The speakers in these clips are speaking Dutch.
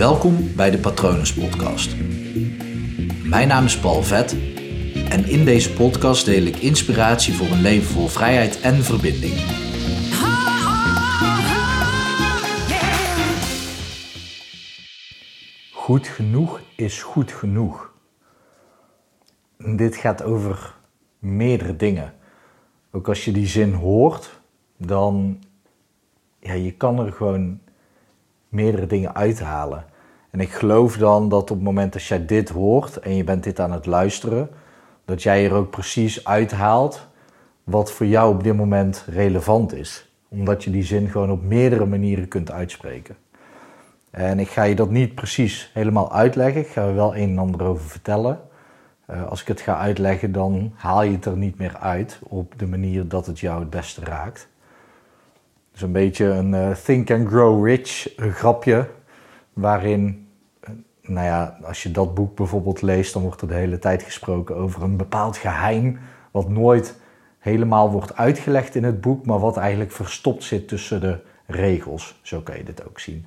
Welkom bij de Patronus Podcast. Mijn naam is Paul Vet en in deze podcast deel ik inspiratie voor een leven vol vrijheid en verbinding. Goed genoeg is goed genoeg. Dit gaat over meerdere dingen. Ook als je die zin hoort, dan ja, je kan er gewoon meerdere dingen uithalen. En ik geloof dan dat op het moment dat jij dit hoort en je bent dit aan het luisteren, dat jij er ook precies uithaalt wat voor jou op dit moment relevant is. Omdat je die zin gewoon op meerdere manieren kunt uitspreken. En ik ga je dat niet precies helemaal uitleggen. Ik ga er wel een en ander over vertellen. Uh, als ik het ga uitleggen, dan haal je het er niet meer uit op de manier dat het jou het beste raakt. Dus een beetje een uh, Think and Grow Rich grapje, waarin, uh, nou ja, als je dat boek bijvoorbeeld leest, dan wordt er de hele tijd gesproken over een bepaald geheim, wat nooit helemaal wordt uitgelegd in het boek, maar wat eigenlijk verstopt zit tussen de regels. Zo kan je dit ook zien.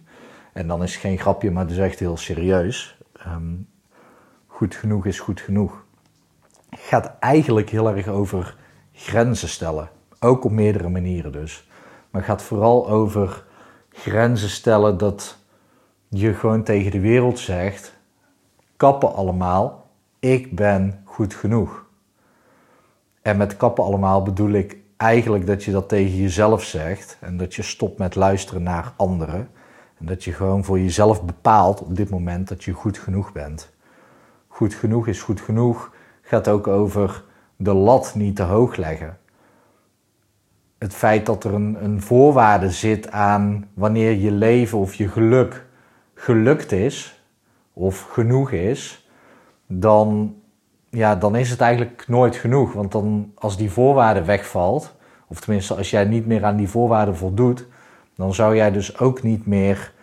En dan is het geen grapje, maar het is echt heel serieus. Um, goed genoeg is goed genoeg. Het gaat eigenlijk heel erg over grenzen stellen. Ook op meerdere manieren dus. Maar gaat vooral over grenzen stellen dat je gewoon tegen de wereld zegt: kappen allemaal, ik ben goed genoeg. En met kappen allemaal bedoel ik eigenlijk dat je dat tegen jezelf zegt en dat je stopt met luisteren naar anderen. En dat je gewoon voor jezelf bepaalt op dit moment dat je goed genoeg bent. Goed genoeg is goed genoeg gaat ook over de lat niet te hoog leggen het feit dat er een, een voorwaarde zit aan wanneer je leven of je geluk gelukt is of genoeg is, dan, ja, dan is het eigenlijk nooit genoeg. Want dan, als die voorwaarde wegvalt, of tenminste als jij niet meer aan die voorwaarden voldoet, dan zou jij dus ook niet meer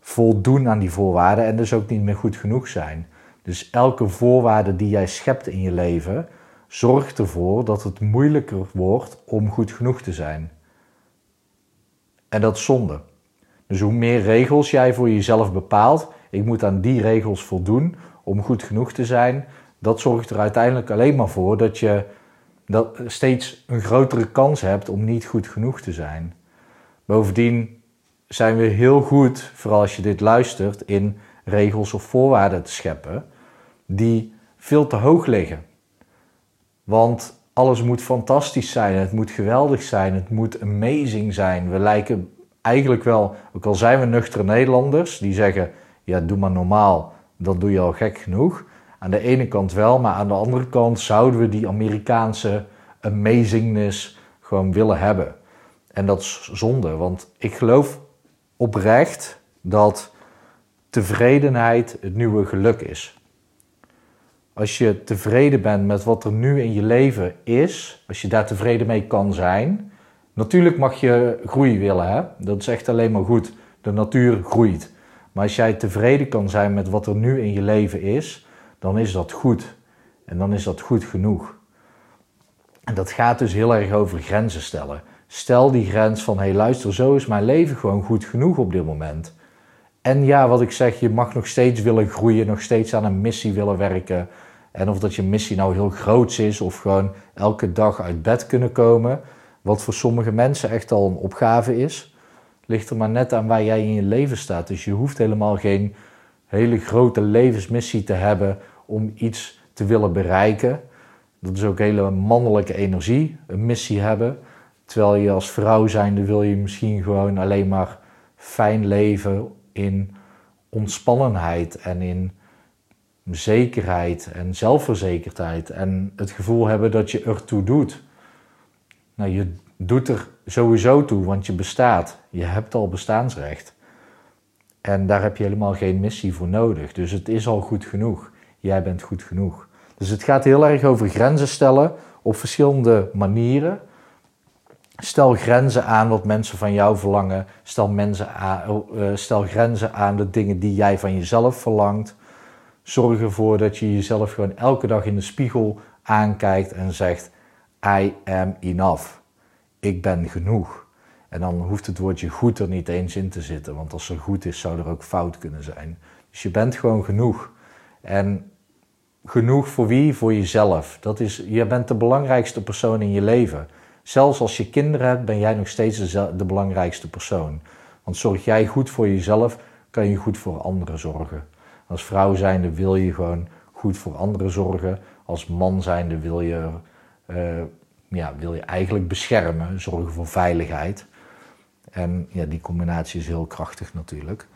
voldoen aan die voorwaarden en dus ook niet meer goed genoeg zijn. Dus elke voorwaarde die jij schept in je leven, zorgt ervoor dat het moeilijker wordt om goed genoeg te zijn. En dat is zonde. Dus hoe meer regels jij voor jezelf bepaalt, ik moet aan die regels voldoen om goed genoeg te zijn, dat zorgt er uiteindelijk alleen maar voor dat je dat steeds een grotere kans hebt om niet goed genoeg te zijn. Bovendien zijn we heel goed, vooral als je dit luistert, in regels of voorwaarden te scheppen die veel te hoog liggen. Want alles moet fantastisch zijn, het moet geweldig zijn, het moet amazing zijn. We lijken eigenlijk wel, ook al zijn we nuchtere Nederlanders, die zeggen: ja, doe maar normaal, dan doe je al gek genoeg. Aan de ene kant wel, maar aan de andere kant zouden we die Amerikaanse amazingness gewoon willen hebben. En dat is zonde, want ik geloof oprecht dat tevredenheid het nieuwe geluk is. Als je tevreden bent met wat er nu in je leven is, als je daar tevreden mee kan zijn. Natuurlijk mag je groei willen, hè? dat is echt alleen maar goed. De natuur groeit. Maar als jij tevreden kan zijn met wat er nu in je leven is, dan is dat goed. En dan is dat goed genoeg. En dat gaat dus heel erg over grenzen stellen. Stel die grens van, hé hey, luister, zo is mijn leven gewoon goed genoeg op dit moment. En ja, wat ik zeg, je mag nog steeds willen groeien, nog steeds aan een missie willen werken. En of dat je missie nou heel groot is of gewoon elke dag uit bed kunnen komen. Wat voor sommige mensen echt al een opgave is. Ligt er maar net aan waar jij in je leven staat. Dus je hoeft helemaal geen hele grote levensmissie te hebben om iets te willen bereiken. Dat is ook hele mannelijke energie, een missie hebben. Terwijl je als vrouw zijnde wil je misschien gewoon alleen maar fijn leven in ontspannenheid en in zekerheid en zelfverzekerdheid en het gevoel hebben dat je ertoe doet. Nou, je doet er sowieso toe, want je bestaat. Je hebt al bestaansrecht. En daar heb je helemaal geen missie voor nodig. Dus het is al goed genoeg. Jij bent goed genoeg. Dus het gaat heel erg over grenzen stellen op verschillende manieren. Stel grenzen aan wat mensen van jou verlangen. Stel, mensen aan, uh, stel grenzen aan de dingen die jij van jezelf verlangt. Zorg ervoor dat je jezelf gewoon elke dag in de spiegel aankijkt en zegt: I am enough. Ik ben genoeg. En dan hoeft het woordje goed er niet eens in te zitten, want als er goed is, zou er ook fout kunnen zijn. Dus je bent gewoon genoeg. En genoeg voor wie? Voor jezelf. Dat is, je bent de belangrijkste persoon in je leven. Zelfs als je kinderen hebt, ben jij nog steeds de, de belangrijkste persoon. Want zorg jij goed voor jezelf, kan je goed voor anderen zorgen. Als vrouw zijnde wil je gewoon goed voor anderen zorgen. Als man zijnde wil je, uh, ja, wil je eigenlijk beschermen, zorgen voor veiligheid. En ja, die combinatie is heel krachtig natuurlijk.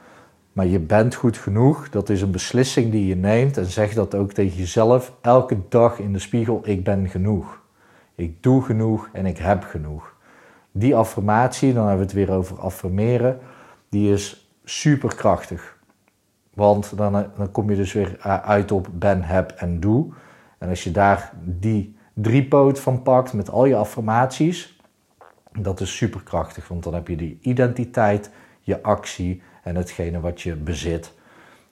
Maar je bent goed genoeg, dat is een beslissing die je neemt en zeg dat ook tegen jezelf elke dag in de spiegel, ik ben genoeg. Ik doe genoeg en ik heb genoeg. Die affirmatie, dan hebben we het weer over affirmeren, die is superkrachtig. Want dan, dan kom je dus weer uit op ben, heb en doe. En als je daar die driepoot van pakt met al je affirmaties, dat is superkrachtig. Want dan heb je die identiteit, je actie en hetgene wat je bezit.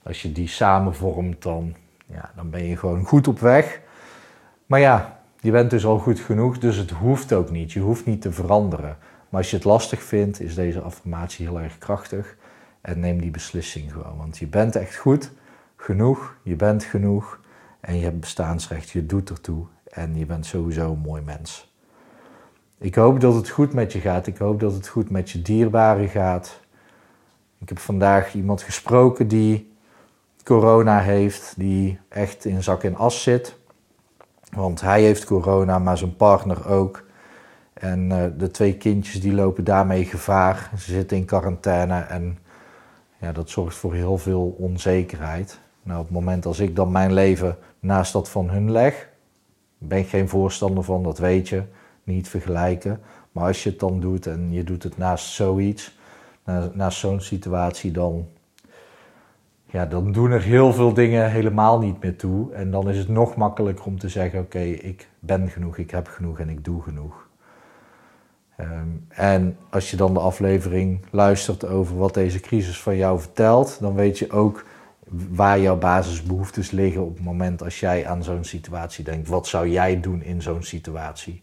Als je die samen vormt, dan, ja, dan ben je gewoon goed op weg. Maar ja, je bent dus al goed genoeg, dus het hoeft ook niet. Je hoeft niet te veranderen. Maar als je het lastig vindt, is deze affirmatie heel erg krachtig. En neem die beslissing gewoon. Want je bent echt goed genoeg, je bent genoeg en je hebt bestaansrecht, je doet ertoe en je bent sowieso een mooi mens. Ik hoop dat het goed met je gaat. Ik hoop dat het goed met je dierbaren gaat. Ik heb vandaag iemand gesproken die corona heeft, die echt in zak en as zit. Want hij heeft corona, maar zijn partner ook. En uh, de twee kindjes die lopen daarmee gevaar. Ze zitten in quarantaine en ja, dat zorgt voor heel veel onzekerheid. Nou, op het moment als ik dan mijn leven naast dat van hun leg, ben ik geen voorstander van, dat weet je, niet vergelijken. Maar als je het dan doet en je doet het naast zoiets, naast zo'n situatie, dan, ja, dan doen er heel veel dingen helemaal niet meer toe. En dan is het nog makkelijker om te zeggen: Oké, ik ben genoeg, ik heb genoeg en ik doe genoeg. Ehm, en als je dan de aflevering luistert over wat deze crisis van jou vertelt, dan weet je ook waar jouw basisbehoeftes liggen op het moment als jij aan zo'n situatie denkt. Wat zou jij doen in zo'n situatie?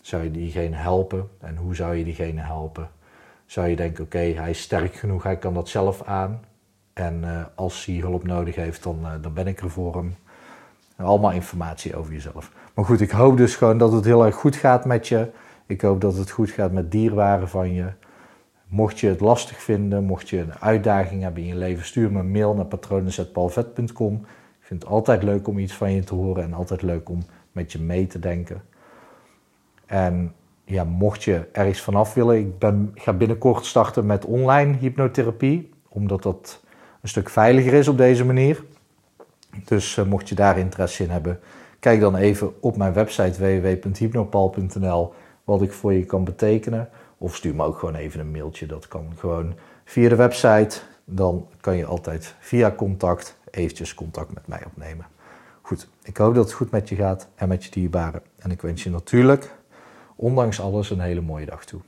Zou je diegene helpen en hoe zou je diegene helpen? Zou je denken, oké, hij is sterk genoeg, hij kan dat zelf aan. En uh, als hij hulp nodig heeft, dan, uh, dan ben ik er voor hem. allemaal informatie over jezelf. Maar goed, ik hoop dus gewoon dat het heel erg goed gaat met je. Ik hoop dat het goed gaat met dierwaren van je. Mocht je het lastig vinden, mocht je een uitdaging hebben in je leven, stuur me een mail naar patronen.palvet.com. Ik vind het altijd leuk om iets van je te horen en altijd leuk om met je mee te denken. En ja, mocht je ergens vanaf willen, ik ben, ga binnenkort starten met online hypnotherapie, omdat dat een stuk veiliger is op deze manier. Dus uh, mocht je daar interesse in hebben, kijk dan even op mijn website www.hypnopal.nl wat ik voor je kan betekenen. Of stuur me ook gewoon even een mailtje. Dat kan gewoon via de website. Dan kan je altijd via contact eventjes contact met mij opnemen. Goed, ik hoop dat het goed met je gaat en met je dierbaren. En ik wens je natuurlijk, ondanks alles, een hele mooie dag toe.